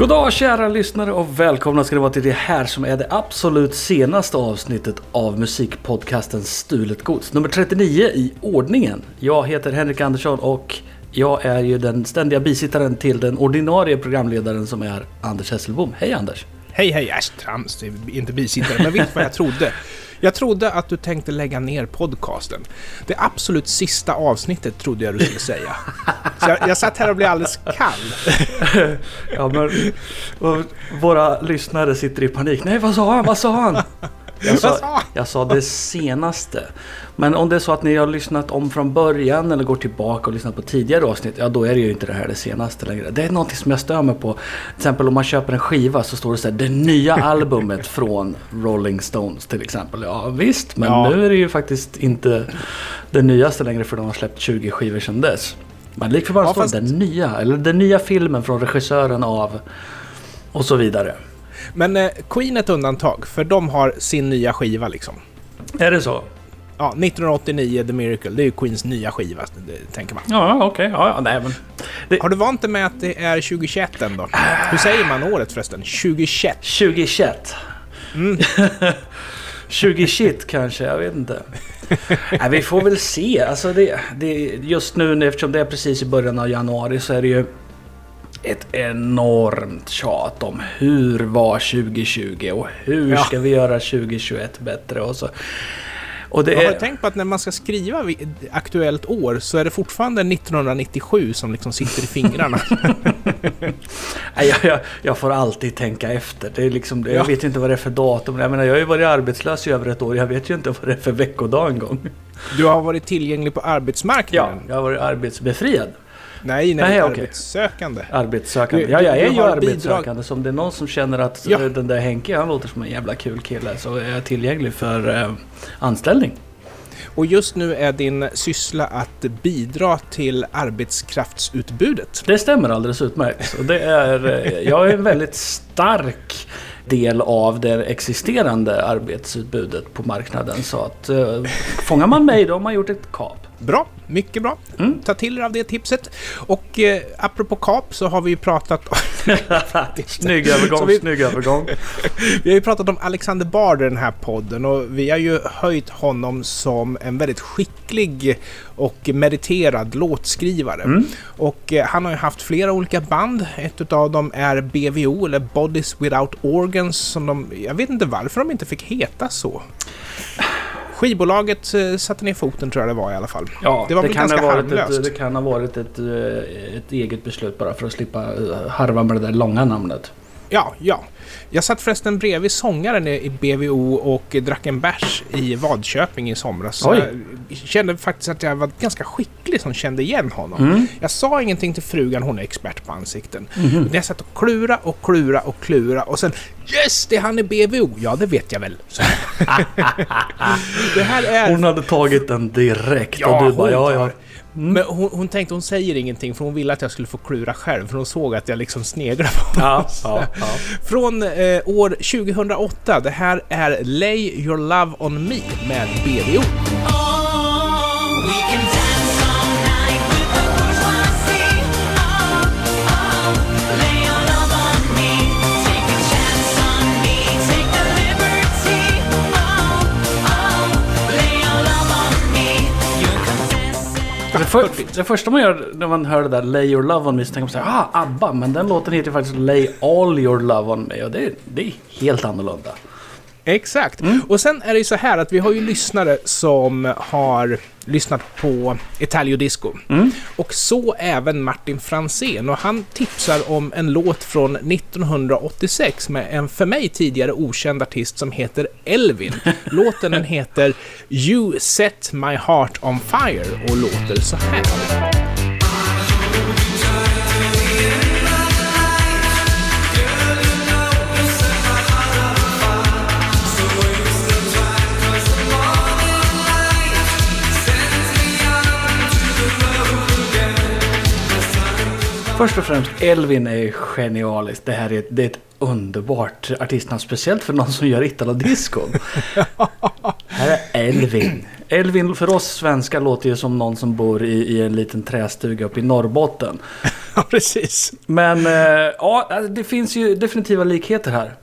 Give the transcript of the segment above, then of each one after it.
God dag kära lyssnare och välkomna ska det vara till det här som är det absolut senaste avsnittet av musikpodcasten Stulet Gods. Nummer 39 i ordningen. Jag heter Henrik Andersson och jag är ju den ständiga bisittaren till den ordinarie programledaren som är Anders Hesselbom. Hej Anders! Hej hej, äsch trams, inte bisittare, men du vad jag trodde? Jag trodde att du tänkte lägga ner podcasten. Det absolut sista avsnittet trodde jag du skulle säga. Så jag, jag satt här och blev alldeles kall. Ja men våra lyssnare sitter i panik. Nej vad sa han? Vad sa han? Jag sa jag sa det senaste. Men om det är så att ni har lyssnat om från början eller går tillbaka och lyssnat på tidigare avsnitt. Ja då är det ju inte det här det senaste längre. Det är någonting som jag stör mig på. Till exempel om man köper en skiva så står det så här. Det nya albumet från Rolling Stones till exempel. Ja visst men Ja. nu är det ju faktiskt inte det nyaste längre för de har släppt 20 skivor sedan dess. Men likväl Ja, står det fast- den nya. Eller den nya filmen från regissören av och så vidare. Men eh, Queen är ett undantag, för de har sin nya skiva liksom. Är det så? Ja, 1989, The Miracle, det är ju Queens nya skiva, det, tänker man. Ja, okej. Ja, ja, nej men. Har du vant dig med att det är 2021 ändå? Hur säger man året förresten? 2021? 2021. Mm. 20 shit kanske, jag vet inte. Nej, vi får väl se. Alltså det, det, just nu eftersom det är precis i början av januari så är det ju ett enormt tjat om hur var 2020 och hur Ja. ska vi göra 2021 bättre och så. Och det Jag har är, tänkt på att när man ska skriva aktuellt år så är det fortfarande 1997 som liksom sitter i fingrarna. Jag, jag, jag får alltid tänka efter. Det är liksom, jag Ja. vet inte vad det är för datum. Jag menar, jag har ju varit arbetslös i över ett år. Jag vet ju inte vad det är för veckodag en gång. Du har varit tillgänglig på Ja, arbetsmarknaden? jag har varit arbetsbefriad. Nej, nej, Nej, arbetssökande. Arbetssökande. Du- Ja, jag är ju arbetssökande. Så om det är någon som känner att Ja. den där Henke, han låter som en jävla kul kille. Så är jag tillgänglig för eh, anställning. Och just nu är din syssla att bidra till arbetskraftsutbudet. Det stämmer alldeles utmärkt. Och det är, eh, jag är en väldigt stark del av det existerande arbetsutbudet på marknaden. Så att eh, fångar man mig då har man gjort ett kap. Bra, mycket bra. Mm. Ta till er av det tipset. Och eh, apropå kap så har vi ju pratat Snygg övergång, vi- snygg övergång. Vi har ju pratat om Alexander Bard i den här podden och vi har ju höjt honom som en väldigt skicklig och meriterad låtskrivare. Mm. Och eh, han har ju haft flera olika band. Ett av dem är BVO, eller Bodies Without Organs, som de... Jag vet inte varför de inte fick heta så. Skivbolaget eh, satte ner foten tror jag det var i alla fall. Ja, Det var väl kan ha varit ett, det kan ha varit ett, eh, ett eget beslut bara för att slippa eh, harva med det där långa namnet. Ja, ja. Jag satt förresten bredvid sångaren i BVO och drack en bärs i Vadköping i somras. Så Oj. jag kände faktiskt att jag var ganska skicklig som kände igen honom. Mm. Jag sa ingenting till frugan, hon är expert på ansikten. Men jag satt och klura och klura och klura och sen Yes, det är han i BVO! Ja, det vet jag väl. Det här är... Hon hade tagit den direkt Ja, och du bara ja ja. Mm. Men hon, hon tänkte, hon säger ingenting för hon ville att jag skulle få klura själv för hon såg att jag liksom sneglade på Ja, ja, ja. Från eh, år 2008. Det här är Lay Your Love On Me med BVO. Oh, Det, för, det första man gör när man hör det där Lay your love on me så tänker man såhär ah ABBA men den låten heter ju faktiskt Lay all your love on me och det, det är helt annorlunda. Exakt. Och sen är det ju så här att vi har ju lyssnare som har lyssnat på Italio Disco. Och så även Martin Fransén. Och han tipsar om en låt från 1986 med en för mig tidigare okänd artist som heter Elvin. Låten den heter You Set My Heart On Fire och låter så här. Först och främst Elvin är genialiskt. Det här är, ett- det är ett underbart artistnamn. Speciellt för någon som gör Italo-disco. här är Elvin. Elvin för oss svenskar låter ju som någon som bor i, i en liten trästuga uppe i Norrbotten. Ja, precis. Men eh, ja, det finns ju definitiva likheter här.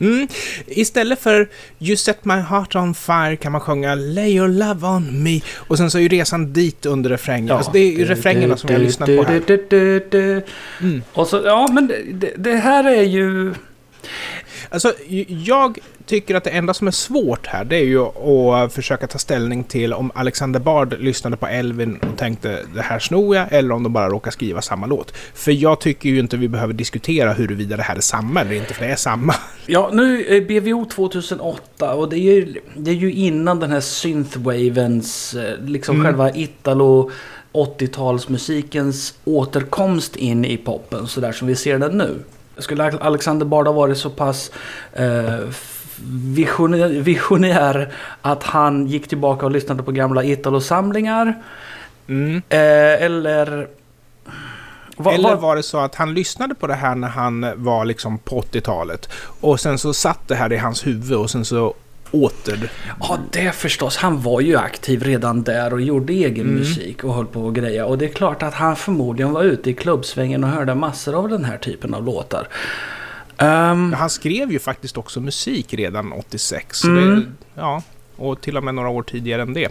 Mm. Istället för You set my heart on fire kan man sjunga Lay your love on me. Och sen så är ju resan dit under refrängen. Alltså det är refrängerna som jag har lyssnat på här. Mm. Och så, ja men det, det här är ju... Alltså, jag tycker att det enda som är svårt här, det är ju att försöka ta ställning till om Alexander Bard lyssnade på Elvin och tänkte det här snor jag, eller om de bara råkar skriva samma låt. För jag tycker ju inte vi behöver diskutera huruvida det här är samma eller inte, för det är samma. Ja, nu är BVO 2008 och det är ju, det är ju innan den här synthwavens, eh, liksom Mm. själva Italo 80-talsmusikens återkomst in i poppen så där som vi ser den nu. Skulle Alexander Bard ha varit så pass eh, visionär, visionär att han gick tillbaka och lyssnade på gamla Italo-samlingar? Mm. Eh, eller... Vad- Eller vad- var det så att han lyssnade på det här när han var liksom på 80-talet och sen så satt det här i hans huvud och sen så åter... Ja, det förstås. Han var ju aktiv redan där och gjorde egen Mm. musik och höll på och greja. Och det är klart att han förmodligen var ute i klubbsvängen och hörde massor av den här typen av låtar. Ehm, Han skrev ju faktiskt också musik redan 86. Så Mm. det, ja, och till och med några år tidigare än det.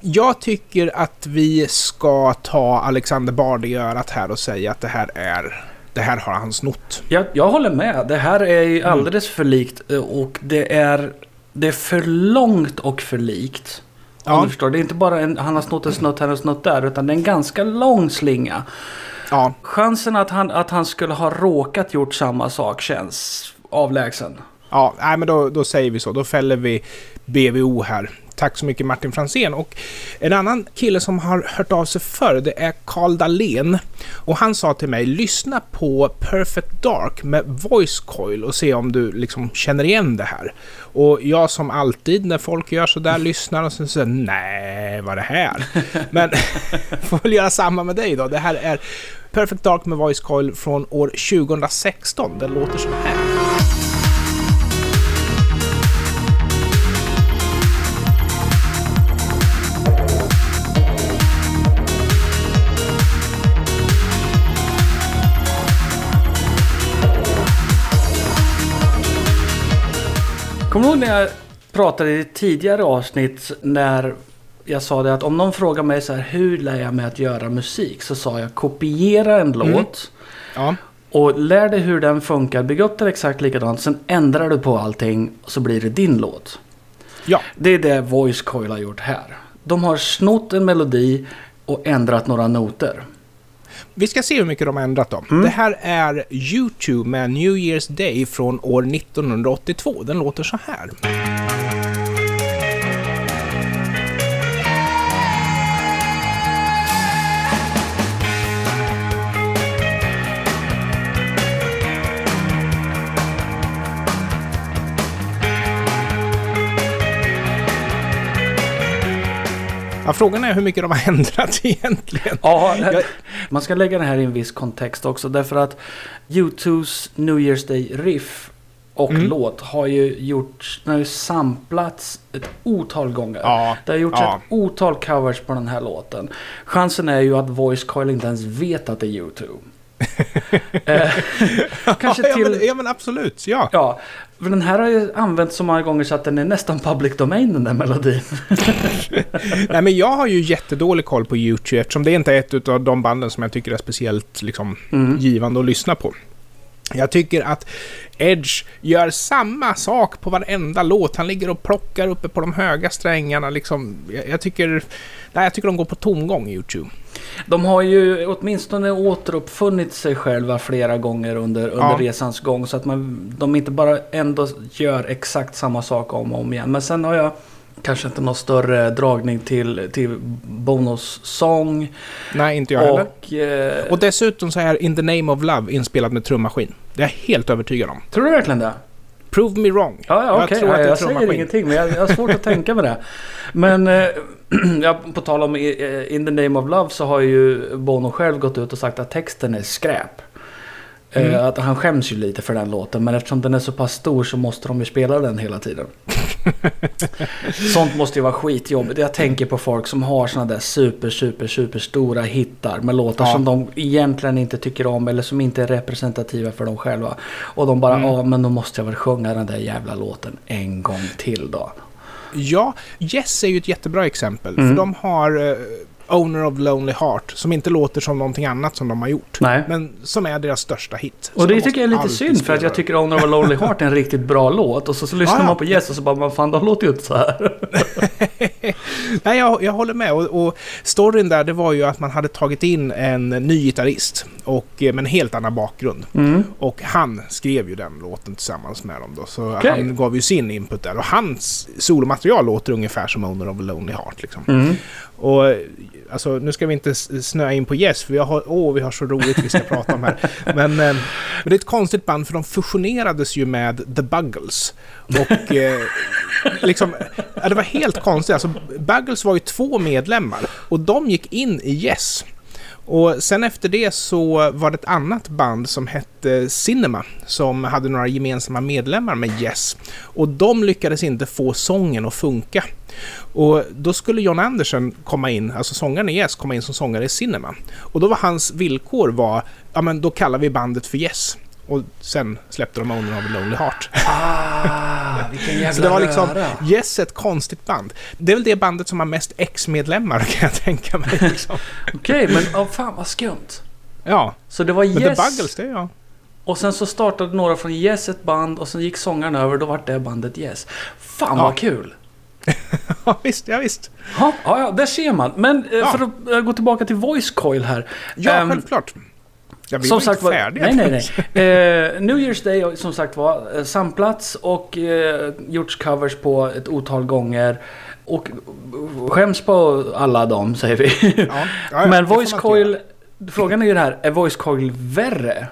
Jag tycker att vi ska ta Alexander Bard i örat här och säga att det här är... Det här har han snott. jag, jag håller med. Det här är ju Mm. alldeles för likt eh, och det är, det är för långt och för likt. Om Ja. du förstår. Det är inte bara en, han har snott en snutt här och en snutt där utan det är en ganska lång slinga. Ja, Chansen att han, att han skulle ha råkat gjort samma sak känns avlägsen. ja nej, men då, då säger vi så. Då fäller vi BVO här. Tack så mycket Martin Fransén. Och en annan kille som har hört av sig förr, det är Karl Dahlén. Och han sa till mig, lyssna på Perfect Dark med Voice Coil och se om du liksom känner igen det här. Och jag som alltid när folk gör så där lyssnar och sen säger nej, vad är det här? Men får väl göra samma med dig då. Det här är Perfect Dark med Voice Coil från år 2016. Den låter så här. Ihåg när jag pratade i ett tidigare avsnitt när jag sa det att om någon frågar mig så här hur lär jag mig att göra musik? Så sa jag kopiera en låt Ja. och lär dig hur den funkar. Bygg upp den exakt likadant. Sen ändrar du på allting så blir det din låt. Ja. Det är det Voice Coil har gjort här. De har snott en melodi och ändrat några noter. Vi ska se hur mycket de har ändrat då. Det här är YouTube med New Year's Day från år 1982. Den låter så här. Ja, frågan är hur mycket de har ändrat egentligen. Ja, Jag- man ska lägga det här i en viss kontext också. Därför att U2s New Year's Day riff och Mm. låt har ju gjorts, den har ju samplats ett otal gånger. Ja, Det har gjorts ja. ett otal covers på den här låten. Chansen är ju att Voice Coil inte ens vet att det är U2. eh, kanske ja, till... men, ja, men absolut. Ja. Ja, för den här har ju använts så många gånger så att den är nästan public domain den där melodin. Nej, men jag har ju jättedålig koll på YouTube eftersom det inte är ett av de banden som jag tycker är speciellt liksom, Mm. givande att lyssna på. Jag tycker att Edge gör samma sak på varenda låt. Han ligger och plockar uppe på de höga strängarna. Liksom. Jag, jag, tycker, nej, jag tycker de går på tomgång, YouTube. De har ju åtminstone återuppfunnit sig själva flera gånger under, under Ja. resans gång. Så att man, de inte bara ändå gör exakt samma sak om och om igen. Men sen har jag kanske inte någon större dragning till, till Bonos sång. Nej, inte jag heller. Och, eh, Och dessutom så är In the Name of Love inspelad med trummaskin. Det är jag helt övertygad om. tror du verkligen det? Prove me wrong. Ja, ja Jag tror att Ja, är jag säger ingenting, men jag, jag har svårt att tänka med det. Men eh, ja, på tal om eh, In the Name of Love så har ju Bono själv gått ut och sagt att texten är skräp. Eh, Mm. Att han skäms ju lite för den låten, men eftersom den är så pass stor så måste de ju spela den hela tiden. Sånt måste ju vara skitjobbigt. Jag tänker på folk som har såna där super, super, super stora hittar med låtar Ja. som de egentligen inte tycker om eller som inte är representativa för dem själva. Och de bara, ja men då måste jag väl sjunga den där jävla låten en gång till då. Ja, Yes är ju ett jättebra exempel. Mm. För de har eh, Owner of Lonely Heart, som inte låter som någonting annat som de har gjort. Nej. Men som är deras största hit. Och det de tycker jag är lite synd för att jag tycker Owner of a Lonely Heart är en riktigt bra låt. Och så, så lyssnar ja. man på Yes och så bara, man fan de låter ju inte så här. Nej, jag, jag håller med. Och, och storyn där, det var ju att man hade tagit in en ny gitarrist. Och, eh, med en helt annan bakgrund. Mm. Och han skrev ju den låten tillsammans med dem då. Så Okej. han gav ju sin input där. Och hans solomaterial låter ungefär som Owner of a Lonely Heart. Liksom. Mm. Och eh, alltså, nu ska vi inte snöa in på Yes, för vi har, åh, vi har så roligt vi ska prata om här. Men, eh, det är ett konstigt band, för de fusionerades ju med The Buggles. Och eh, liksom, det var helt konstigt. Alltså, Buggles var ju två medlemmar och de gick in i Yes. Och sen efter det så var det ett annat band som hette Cinema som hade några gemensamma medlemmar med Yes. Och de lyckades inte få sången att funka. Och då skulle John Anderson komma in, alltså sångaren i Yes, komma in som sångare i Cinema. Och då var hans villkor var, ja men då kallar vi bandet för Yes. Och sen släppte de Owner of a Lonely Heart. Ah, vilken jävla Så det var liksom, röra. Yes, ett konstigt band. Det är väl det bandet som har mest ex-medlemmar kan jag tänka mig. Liksom. Okej, men oh, fan vad skumt. Ja, Så det var men Yes The Buggles, det jag. och sen så startade några från Yes ett band och sen gick sångaren över då var det bandet Yes. Fan Ja. vad kul! Ja, visst, ja, visst. Ja, ja, ja, där ser man. Men eh, Ja. för att eh, gå tillbaka till Voice Coil här. Ja, Ehm, självklart. Ja, vi som var sagt var, färdiga. nej, nej, nej. Eh, New Year's Day som sagt var eh, samplats och eh, gjorts covers på ett otal gånger. Och skäms på alla dem, säger vi. Ja, ja, ja, Men Voice Coil, frågan är ju det här, är Voice Coil värre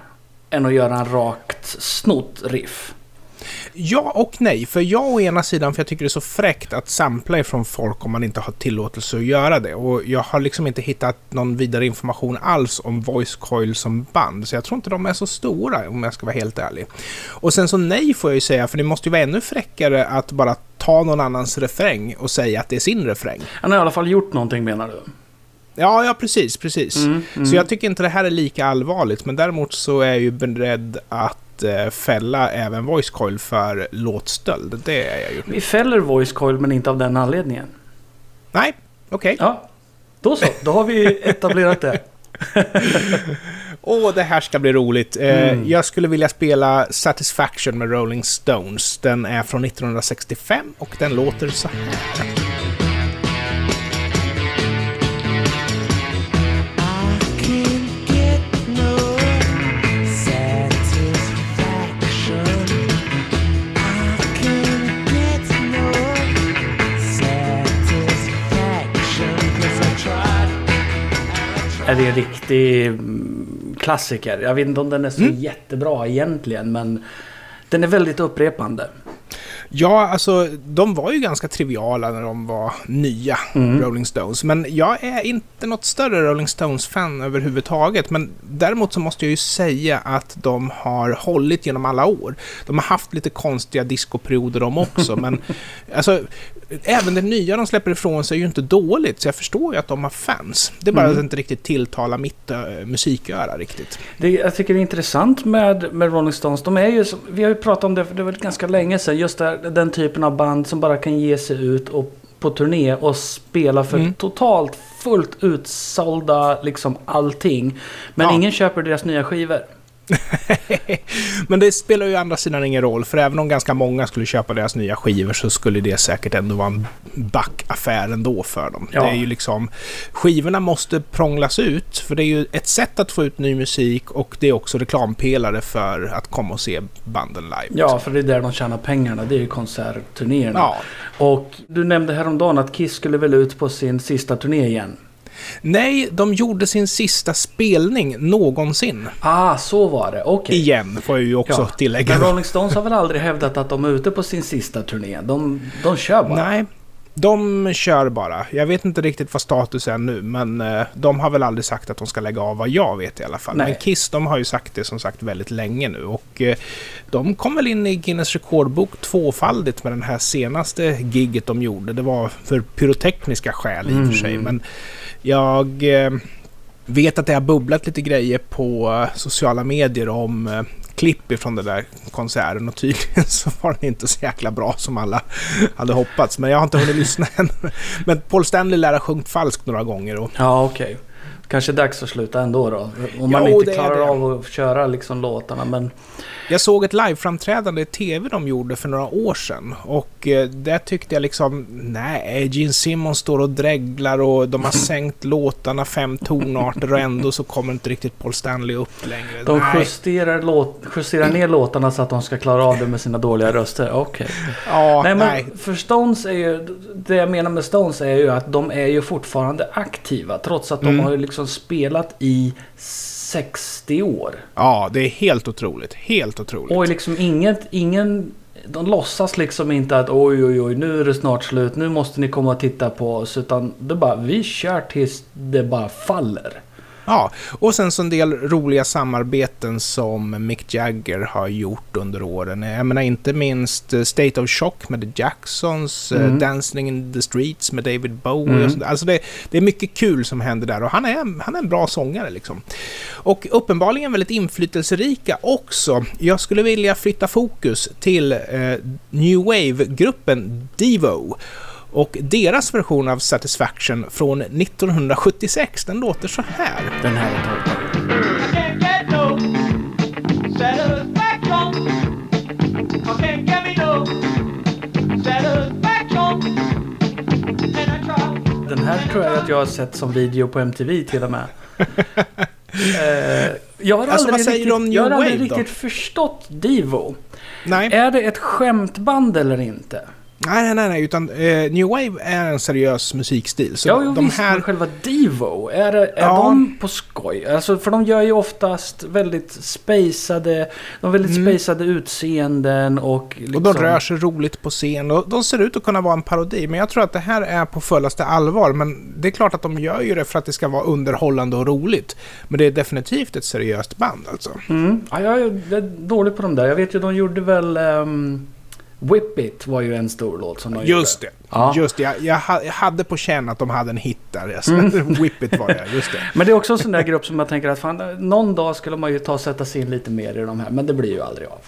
än att göra en rakt snott riff? Ja och nej, för jag å ena sidan, för jag tycker det är så fräckt att sampla ifrån folk om man inte har tillåtelse att göra det. Och jag har liksom inte hittat någon vidare information alls om Voice Coil som band, så jag tror inte de är så stora om jag ska vara helt ärlig. Och sen så nej får jag ju säga, för det måste ju vara ännu fräckare att bara ta någon annans refräng och säga att det är sin refräng. Han har i alla fall gjort någonting menar du? Ja, ja precis, precis. Mm, mm. Så jag tycker inte det här är lika allvarligt, men däremot så är jag ju beredd att eh, fälla även Voice Coil för låtstöld. Det är jag ju. Vi fäller Voice Coil men inte av den anledningen. Nej, okej. Ja, då så. Då har vi etablerat det. Åh, det här ska bli roligt. Eh, Mm. Jag skulle vilja spela Satisfaction med Rolling Stones. Den är från 1965 och den låter så här. Är det en riktig mm, klassiker? Jag vet inte om den är så Mm. jättebra egentligen men den är väldigt upprepande. Ja, alltså de var ju ganska triviala när de var nya, Mm. Rolling Stones. Men jag är inte något större Rolling Stones-fan överhuvudtaget. Men däremot så måste jag ju säga att de har hållit genom alla år. De har haft lite konstiga discoperioder de också, men alltså, även det nya de släpper ifrån sig är ju inte dåligt, så jag förstår ju att de har fans. Det är bara Mm. att det inte riktigt tilltalar mitt äh, musiköra riktigt. Det, jag tycker det är intressant med, med Rolling Stones. De är ju, vi har ju pratat om det för det var ganska länge sedan. Just där, den typen av band som bara kan ge sig ut och, på turné och spela för Mm. totalt fullt utsålda liksom allting. Men Ja. ingen köper deras nya skivor. Men det spelar ju å andra sidan ingen roll, för även om ganska många skulle köpa deras nya skivor så skulle det säkert ändå vara en backaffär ändå för dem. Ja. Det är ju liksom... Skivorna måste prånglas ut, för det är ju ett sätt att få ut ny musik och det är också reklampelare för att komma och se banden live. Ja, för det är där de tjänar pengarna. Det är ju konsertturnéerna. Ja. Och du nämnde häromdagen att Kiss skulle väl ut på sin sista turné igen. Nej, de gjorde sin sista spelning någonsin. Ah, så var det. Okej. Igen, får jag ju också Ja. tillägga. Men Rolling Stones har väl aldrig hävdat att de är ute på sin sista turné? De, de kör bara. Nej. De kör bara. Jag vet inte riktigt vad status är nu, men eh, de har väl aldrig sagt att de ska lägga av vad jag vet i alla fall. Nej. Men Kiss, de har ju sagt det som sagt väldigt länge nu och eh, de kom väl in i Guinness rekordbok tvåfaldigt med den här senaste gigget de gjorde. Det var för pyrotekniska skäl i och för sig, Mm. men jag eh, vet att det har bubblat lite grejer på eh, sociala medier om eh, klipp ifrån den där konserten och tydligen så var den inte så jäkla bra som alla hade hoppats. Men jag har inte hunnit lyssna än. Men Paul Stanley lär ha sjungit falskt några gånger. Och, Ja, okej. Kanske dags att sluta ändå då. Om man Jo, inte klarar av att köra liksom låtarna. Men jag såg ett liveframträdande i TV de gjorde för några år sedan. Och eh, där tyckte jag liksom, nej, Gene Simmons står och dreglar och de har sänkt låtarna fem tonarter och ändå så kommer inte riktigt Paul Stanley upp längre. de nej. justerar, låt, justerar ner låtarna så att de ska klara av det med sina dåliga röster. Okej. Ja, Nej nej. men för Stones är ju... Det jag menar med Stones är ju att de är ju fortfarande aktiva. Trots att de Mm. har ju liksom spelat i 60 år. Ja, det är helt otroligt. Helt otroligt. Och liksom inget, ingen... De låtsas liksom inte att oj oj oj nu är det snart slut. Nu måste ni komma och titta på oss. Utan det bara vi kör tills det bara faller. Ja, och sen så en del roliga samarbeten som Mick Jagger har gjort under åren. Jag menar inte minst eh, State of Shock med The Jacksons, eh, Mm. Dancing in the Streets med David Bowie Mm. och sånt. Alltså det, det är mycket kul som händer där och han är, han är en bra sångare liksom. Och uppenbarligen väldigt inflytelserika också. Jag skulle vilja flytta fokus till eh, New Wave-gruppen Devo. Och deras version av Satisfaction från 1976, den låter så här. Den här är. Den här tror jag att jag har sett som video på MTV till och med. eh, jag har Alltså, aldrig, riktigt, jag har aldrig riktigt förstått Divo. Nej, Är det ett skämtband eller inte? Nej, nej, nej utan eh, New Wave är en seriös musikstil. Så ja, jo, de visst, här... men själva Divo, är, är Ja. de på skoj? Alltså, för de gör ju oftast väldigt spacade, de väldigt Mm. spacade utseenden och liksom... Och de rör sig roligt på scen och de ser ut att kunna vara en parodi. Men jag tror att det här är på fullaste allvar. Men det är klart att de gör ju det för att det ska vara underhållande och roligt. Men det är definitivt ett seriöst band alltså. Mm. Ja, jag är dålig på de där. Jag vet ju, de gjorde väl... Um, Whip It var ju en stor låt som de Just gjorde. det. Ja. Just det. Jag, jag, ha- jag hade på känn att de hade en hit där. Mm. Whip It var det, just det. Men det är också en sån där grupp som jag tänker att fan, någon dag skulle man ju ta och sätta sig in lite mer i de här. Men det blir ju aldrig av.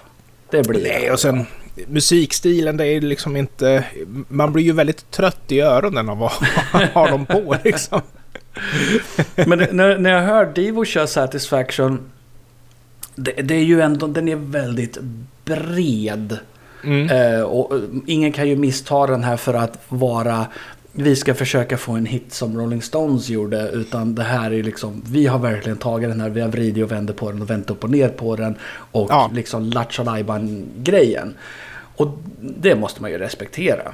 Det blir Nej, och sen av. musikstilen, det är liksom inte... Man blir ju väldigt trött i öronen av att ha dem på liksom. Men när, när jag hör Divo köra Satisfaction. Det, det är ju ändå, den är väldigt bred. Mm. Eh, och eh, ingen kan ju missta den här för att vara vi ska försöka få en hit som Rolling Stones gjorde. Utan det här är liksom, vi har verkligen tagit den här, vi har vridit och vänt på den och vänt upp och ner på den. Och Ja. liksom Lattjo grejen Och det måste man ju respektera.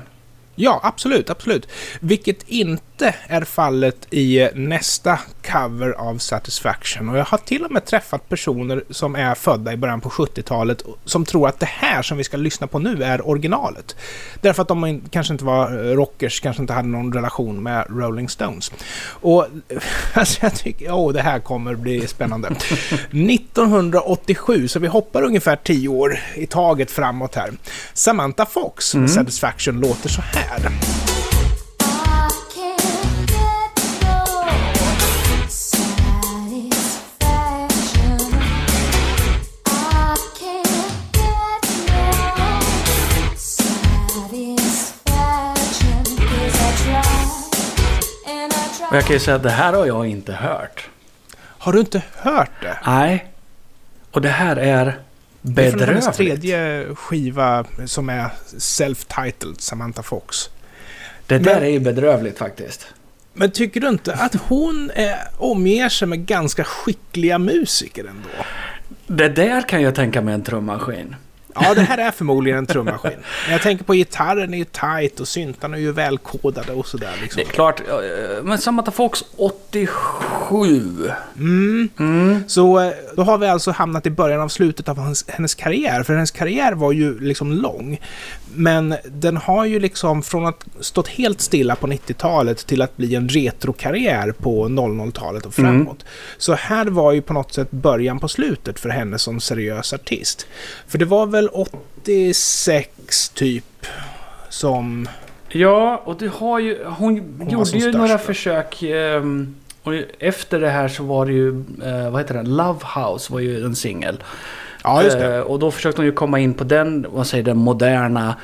Ja, absolut, absolut. Vilket inte är fallet i nästa cover av Satisfaction. Och jag har till och med träffat personer som är födda i början på 70-talet som tror att det här som vi ska lyssna på nu är originalet. Därför att de kanske inte var eh, rockers, kanske inte hade någon relation med Rolling Stones. Och alltså jag tycker, åh, det här kommer bli spännande. 1987, så vi hoppar ungefär 10 år i taget framåt här. Samantha Fox med Satisfaction låter så här. I can't get no satisfaction. I can't get no satisfaction 'cause I try and I Och jag kan ju säga att det här har jag inte hört. Har du inte hört det? Nej. Och det här är Det är från hennes bedrövligt. tredje skiva som är self-titled, Samantha Fox. Det där Men- är ju bedrövligt faktiskt. Men tycker du inte att hon är, omger sig med ganska skickliga musiker ändå? Det där kan jag tänka mig en trummaskin. Ja, det här är förmodligen en trummaskin. Men jag tänker på gitarren är ju tight och syntarna är ju välkodade och sådär liksom. Det är klart, eh, men Samantha Fox 87 87. Så eh, då har vi alltså hamnat i början av slutet av hans, hennes karriär. För hennes karriär var ju liksom lång. Men den har ju liksom från att stått helt stilla på 90-talet till att bli en retrokarriär på 00-talet och framåt. Så här var ju på något sätt början på slutet för henne som seriös artist. För det var väl 86 typ som... Ja, och du har ju... Hon var gjorde ju några försök. ehm, och efter det här så var det ju... eh, vad heter den? Love House var ju en singel. Ja, just det. Eh, och då försökte hon ju komma in på den, vad säger den moderna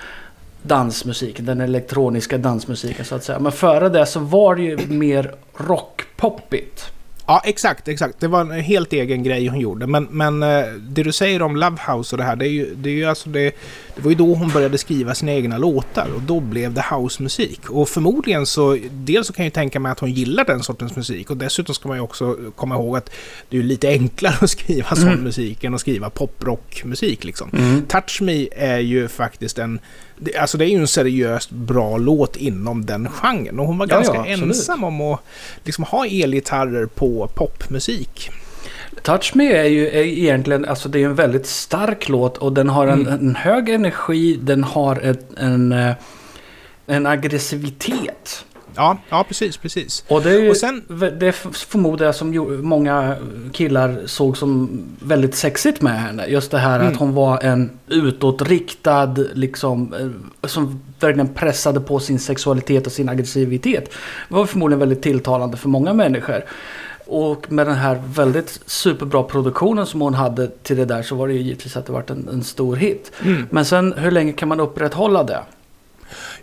dansmusiken, den elektroniska dansmusiken så att säga. Men före det så var det ju mer rockpoppigt. Ja, exakt, exakt. Det var en helt egen grej hon gjorde. Men, men eh, det du säger om Love House och det här, det är ju, det är ju alltså det, det var ju då hon började skriva sina egna låtar och då blev det housemusik. Och förmodligen så, dels så kan jag ju tänka mig att hon gillar den sortens musik och dessutom ska man ju också komma ihåg att det är lite enklare att skriva sån musik än att skriva poprockmusik liksom. Touch Me är ju faktiskt en, det, alltså det är ju en seriöst bra låt inom den genren och hon var Ja, ganska ja, ensam om att liksom ha elgitarrer på popmusik. Touch Me är ju är egentligen, alltså det är en väldigt stark låt och den har en, en hög energi, den har ett, en, eh, en aggressivitet. Ja, ja precis, precis. Och det är ju, Och sen- det förmodar jag som många killar såg som väldigt sexigt med henne. Just det här Mm. att hon var en utåtriktad, liksom, eh, som verkligen pressade på sin sexualitet och sin aggressivitet. Det var förmodligen väldigt tilltalande för många människor. Och med den här väldigt superbra produktionen som hon hade till det där så var det ju givetvis att det varit en, en stor hit. Mm. Men sen hur länge kan man upprätthålla det?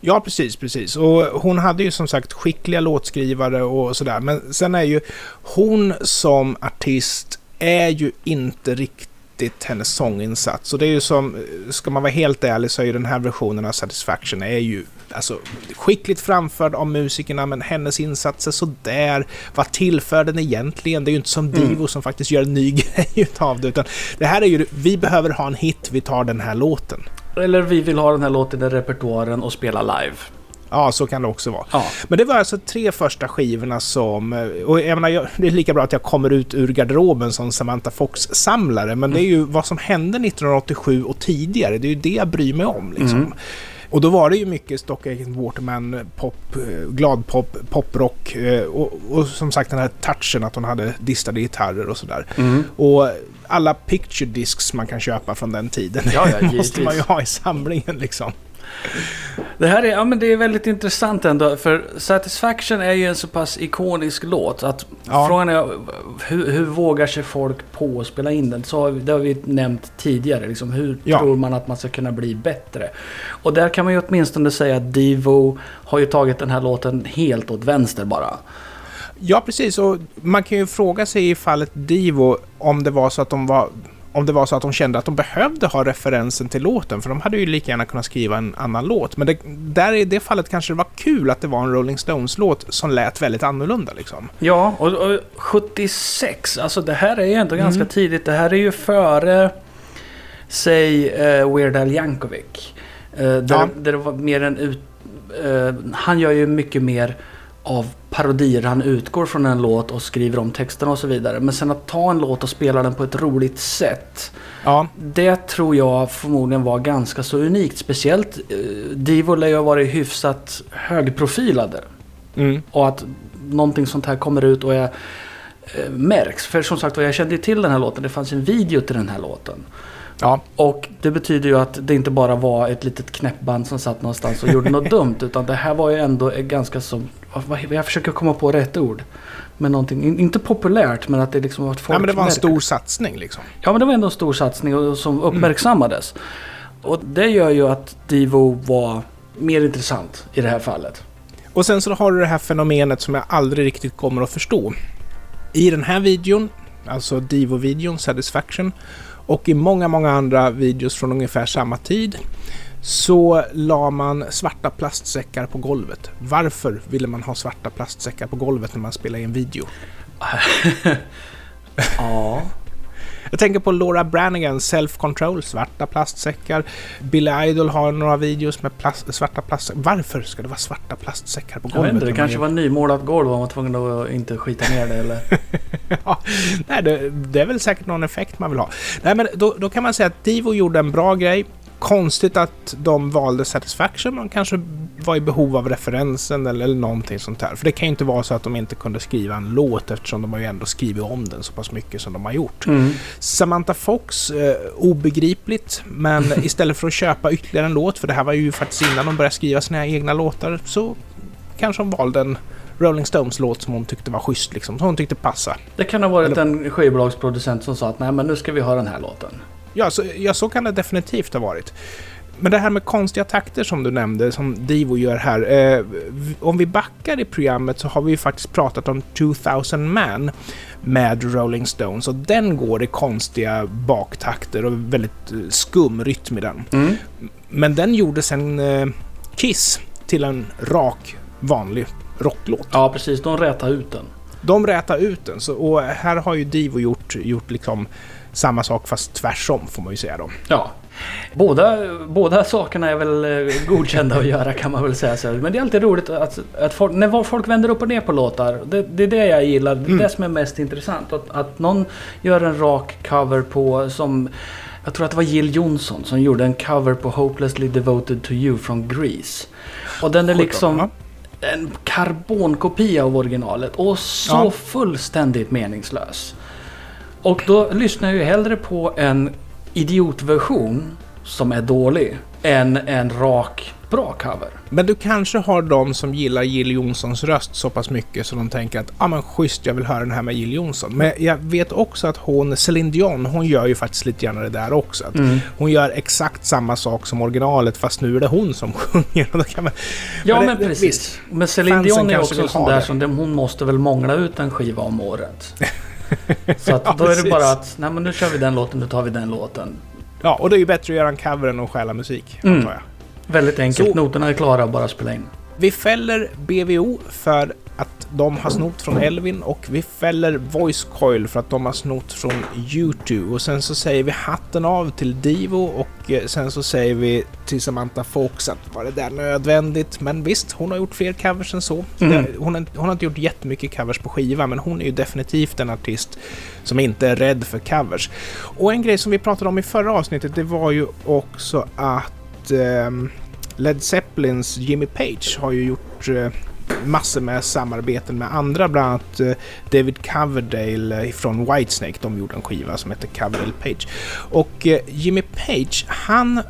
Ja, precis, precis. Och hon hade ju som sagt skickliga låtskrivare och sådär. Men sen är ju hon som artist är ju inte riktigt hennes sånginsats. Och det är ju som, ska man vara helt ärlig så är ju den här versionen av Satisfaction är ju alltså skickligt framförd av musikerna men hennes insatser sådär. Vad tillför den egentligen? Det är ju inte som Divo som faktiskt gör en ny grej utav det. Utan det här är ju, vi behöver ha en hit, vi tar den här låten. Eller vi vill ha den här låten i repertoaren och spela live. Ja, så kan det också vara. Ja. Men det var alltså tre första skivorna som... Och jag menar, det är lika bra att jag kommer ut ur garderoben som Samantha Fox-samlare, men det är ju vad som hände 1987 och tidigare, det är ju det jag bryr mig om. Liksom. Och då var det ju mycket Stock Aitken Waterman, pop, eh, gladpop, poprock och, och, och som sagt den här touchen att hon hade distade gitarrer och sådär. Och alla picture discs man kan köpa från den tiden Ja, ja, måste man ju ha i samlingen liksom. Det här är, ja, men det är väldigt intressant ändå. För Satisfaction är ju en så pass ikonisk låt. Att Ja. Frågan är hur, hur vågar sig folk på att spela in den? Så har vi, det har vi nämnt tidigare. Liksom, hur Ja. tror man att man ska kunna bli bättre? Och där kan man ju åtminstone säga att Divo har ju tagit den här låten helt åt vänster bara. Ja, precis. Och man kan ju fråga sig i fallet Divo om det var så att de var om det var så att de kände att de behövde ha referensen till låten, för de hade ju lika gärna kunnat skriva en annan låt. Men det, där i det fallet kanske det var kul att det var en Rolling Stones-låt som lät väldigt annorlunda liksom. Ja, och, och 76. Alltså det här är ju ändå Mm. ganska tidigt. Det här är ju före, säg, uh, Weird Al Yankovic. Eh, där, Ja. där det var mer en ut... eh, han gör ju mycket mer av parodier. Han utgår från en låt och skriver om texterna och så vidare. Men sen att ta en låt och spela den på ett roligt sätt. Ja, Det tror jag förmodligen var ganska så unikt. Speciellt uh, Divo lär ju ha varit hyfsat högprofilade. mm, Och att någonting sånt här kommer ut och jag, eh, märks. För som sagt jag kände ju till den här låten. Det fanns en video till den här låten. Ja, Och det betyder ju att det inte bara var ett litet knäppband som satt någonstans och gjorde något dumt. Utan det här var ju ändå ganska så... Jag försöker komma på rätt ord. Men någonting, in- inte populärt men att det liksom var ett ja men det var en stor satsning liksom. Ja men det var ändå en stor satsning och, som uppmärksammades. Och det gör ju att Divo var mer intressant i det här fallet. Och sen så har du det här fenomenet som jag aldrig riktigt kommer att förstå. I den här videon, alltså Divo-videon, Satisfaction, och i många, många andra videos från ungefär samma tid, så la man svarta plastsäckar på golvet. Varför ville man ha svarta plastsäckar på golvet när man spelade in video? Ja. Jag tänker på Laura Branigan, Self Control, svarta plastsäckar. Billy Idol har några videos med plast, svarta plastsäckar. Varför ska det vara svarta plastsäckar på Jag vet golvet? inte, det kanske var nymålat golv och man var tvungen att inte skita ner det eller... ja, nej, det, det är väl säkert någon effekt man vill ha. Nej, men då, då kan man säga att Divo gjorde en bra grej. Konstigt att de valde Satisfaction. Man kanske var i behov av referensen eller, eller någonting sånt där. För det kan ju inte vara så att de inte kunde skriva en låt eftersom de har ju ändå skrivit om den så pass mycket som de har gjort. Mm. Samantha Fox, eh, obegripligt, men istället för att köpa ytterligare en låt, för det här var ju faktiskt innan de började skriva sina egna låtar, så kanske hon valde en Rolling Stones-låt som hon tyckte var schysst, liksom, som hon tyckte passa. Det kan ha varit en skivbolagsproducent som sa att nej men nu ska vi ha den här låten. Ja så, ja, så kan det definitivt ha varit. Men det här med konstiga takter som du nämnde, som Divo gör här. Eh, om vi backar i programmet så har vi ju faktiskt pratat om 2000 Man med Rolling Stones och den går i konstiga baktakter och väldigt eh, skum rytm i den. Mm. Men den gjorde sen eh, Kiss till en rak, vanlig rocklåt. Ja precis, de rätade ut den. De rätar ut den, så, och här har ju Divo gjort, gjort liksom samma sak fast tvärsom får man ju säga då. Ja. Båda, båda sakerna är väl eh, godkända att göra kan man väl säga. så. Men det är alltid roligt att, att folk, när folk vänder upp och ner på låtar. Det, det är det jag gillar. Det är det som är mest intressant. Att, att någon gör en rak cover på som... Jag tror att det var Jill Johnson som gjorde en cover på Hopelessly Devoted to You från Grease. Och den är liksom. En karbonkopia av originalet och så Ja. fullständigt meningslös. Och då lyssnar jag ju hellre på en idiotversion som är dålig än en rak bra cover. Men du kanske har de som gillar Jill Johnsons röst så pass mycket så de tänker att ah, men schysst, jag vill höra den här med Jill Johnson. Men jag vet också att hon, Celine Dion, hon gör ju faktiskt lite grann det där också. Mm. Hon gör exakt samma sak som originalet fast nu är det hon som sjunger. Och då kan man, Ja Men men, det- precis. visst. Men Fansen Dion är också en sån där som hon måste väl mångla ut en skiva om året. Så att Ja, då är det bara att, nej men nu kör vi den låten, nu tar vi den låten. ja, och det är ju bättre att göra en cover än att stjäla musik, Mm. antar jag. Väldigt enkelt, Så- noterna är klara, bara spela in. Vi fäller BVO för att de har snott från Elvin och vi fäller Voice Coil för att de har snott från YouTube. Och sen så säger vi hatten av till Divo och eh, sen så säger vi till Samantha Fox att var det där nödvändigt? Men visst, hon har gjort fler covers än så. Mm. Hon, har, hon har inte gjort jättemycket covers på skiva, men hon är ju definitivt en artist som inte är rädd för covers. Och en grej som vi pratade om i förra avsnittet, det var ju också att ehm, Led Zeppelins Jimmy Page har ju gjort eh, massor med samarbeten med andra, bland annat eh, David Coverdale eh, från Whitesnake. De gjorde en skiva som heter Coverdale Page. Och Jimmy Page, han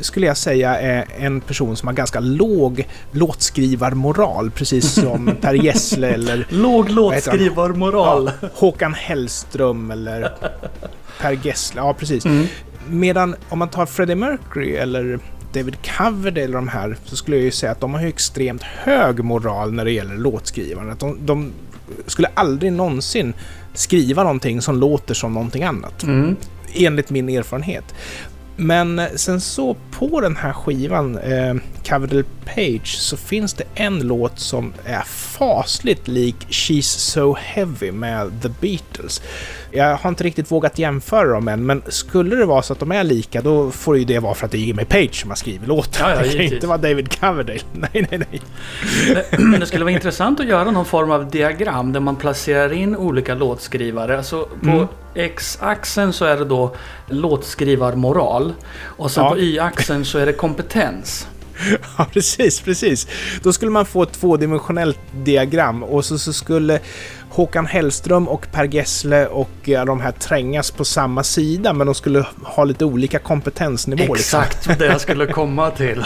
skulle jag säga är en person som har ganska låg låtskrivarmoral, precis som Per Gessle eller Låg låtskrivarmoral. Ja, Håkan Hellström eller Per Gessle. Ja, precis. Mm. Medan om man tar Freddie Mercury eller David Coverdale eller de här så skulle jag ju säga att de har ju extremt hög moral när det gäller låtskrivande. Att de, de skulle aldrig någonsin skriva någonting som låter som någonting annat. Mm. Enligt min erfarenhet. Men sen så på den här skivan, eh, Coverdale Page, så finns det en låt som är fasligt lik She's So Heavy med The Beatles. Jag har inte riktigt vågat jämföra dem än, men skulle det vara så att de är lika, då får ju det vara för att det är Jimmy Page som har skrivit låten. Ja, ja, det kan inte vara David Coverdale. Nej, nej, nej. Men det skulle vara intressant att göra någon form av diagram där man placerar in olika låtskrivare. Alltså på Mm. X-axeln så är det då låtskrivarmoral. Och sen Ja. på Y-axeln så är det kompetens. Ja, precis, precis. Då skulle man få ett tvådimensionellt diagram och så, så skulle Håkan Hellström och Per Gessle och ja, de här trängas på samma sida, men de skulle ha lite olika kompetensnivåer. liksom. Exakt det jag skulle komma till.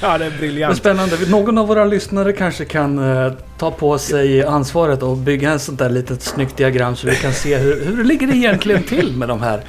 Ja, det är Men briljant. spännande. Någon av våra lyssnare kanske kan eh, ta på sig ansvaret och bygga en sånt där litet snyggt diagram så vi kan se hur, hur ligger det egentligen till med de här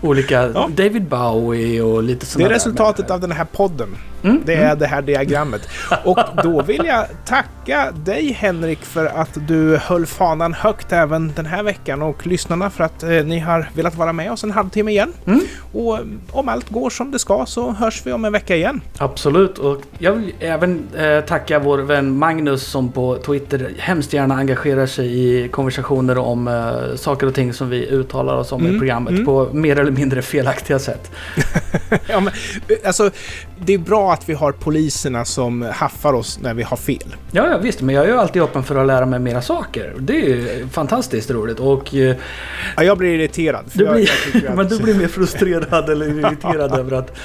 olika Ja. David Bowie och lite Det sådana är där resultatet människor. av den här podden. Mm, Det är det här diagrammet. Och då vill jag tacka dig Henrik för att du höll fanan högt även den här veckan och lyssnarna för att eh, ni har velat vara med oss en halvtimme igen. Mm. Och eh, om allt går som det ska så hörs vi om en vecka igen. Absolut. Och jag vill även eh, tacka vår vän Magnus som på Twitter Twitter hemskt gärna engagerar sig i konversationer om eh, saker och ting som vi uttalar oss om i Mm, programmet mm. på mer eller mindre felaktiga sätt. Ja, men, alltså, det är bra att vi har poliserna som haffar oss när vi har fel. Ja, ja visst, men jag är ju alltid öppen för att lära mig mera saker. Det är ju fantastiskt roligt och eh, Ja, jag blir irriterad. du jag, blir, jag men du blir mer frustrerad eller irriterad över att...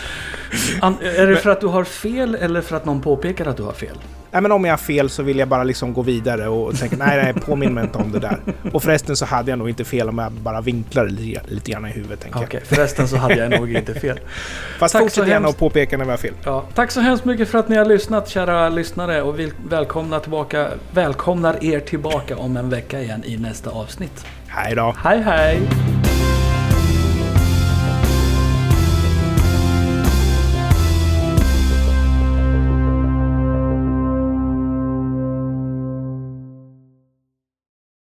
An, är det för att du har fel eller för att någon påpekar att du har fel? Nej, men om jag har fel så vill jag bara liksom gå vidare och tänka nej, nej, påminn mig inte om det där. Och förresten så hade jag nog inte fel om jag bara vinklade lite, lite grann i huvudet, tänker Okej, förresten så hade jag nog inte fel. Fast tack så fortsätt gärna att påpeka när vi har fel. Ja, tack så hemskt mycket för att ni har lyssnat kära lyssnare och vi välkomna tillbaka, välkomnar er tillbaka om en vecka igen i nästa avsnitt. Hej då! Hej hej!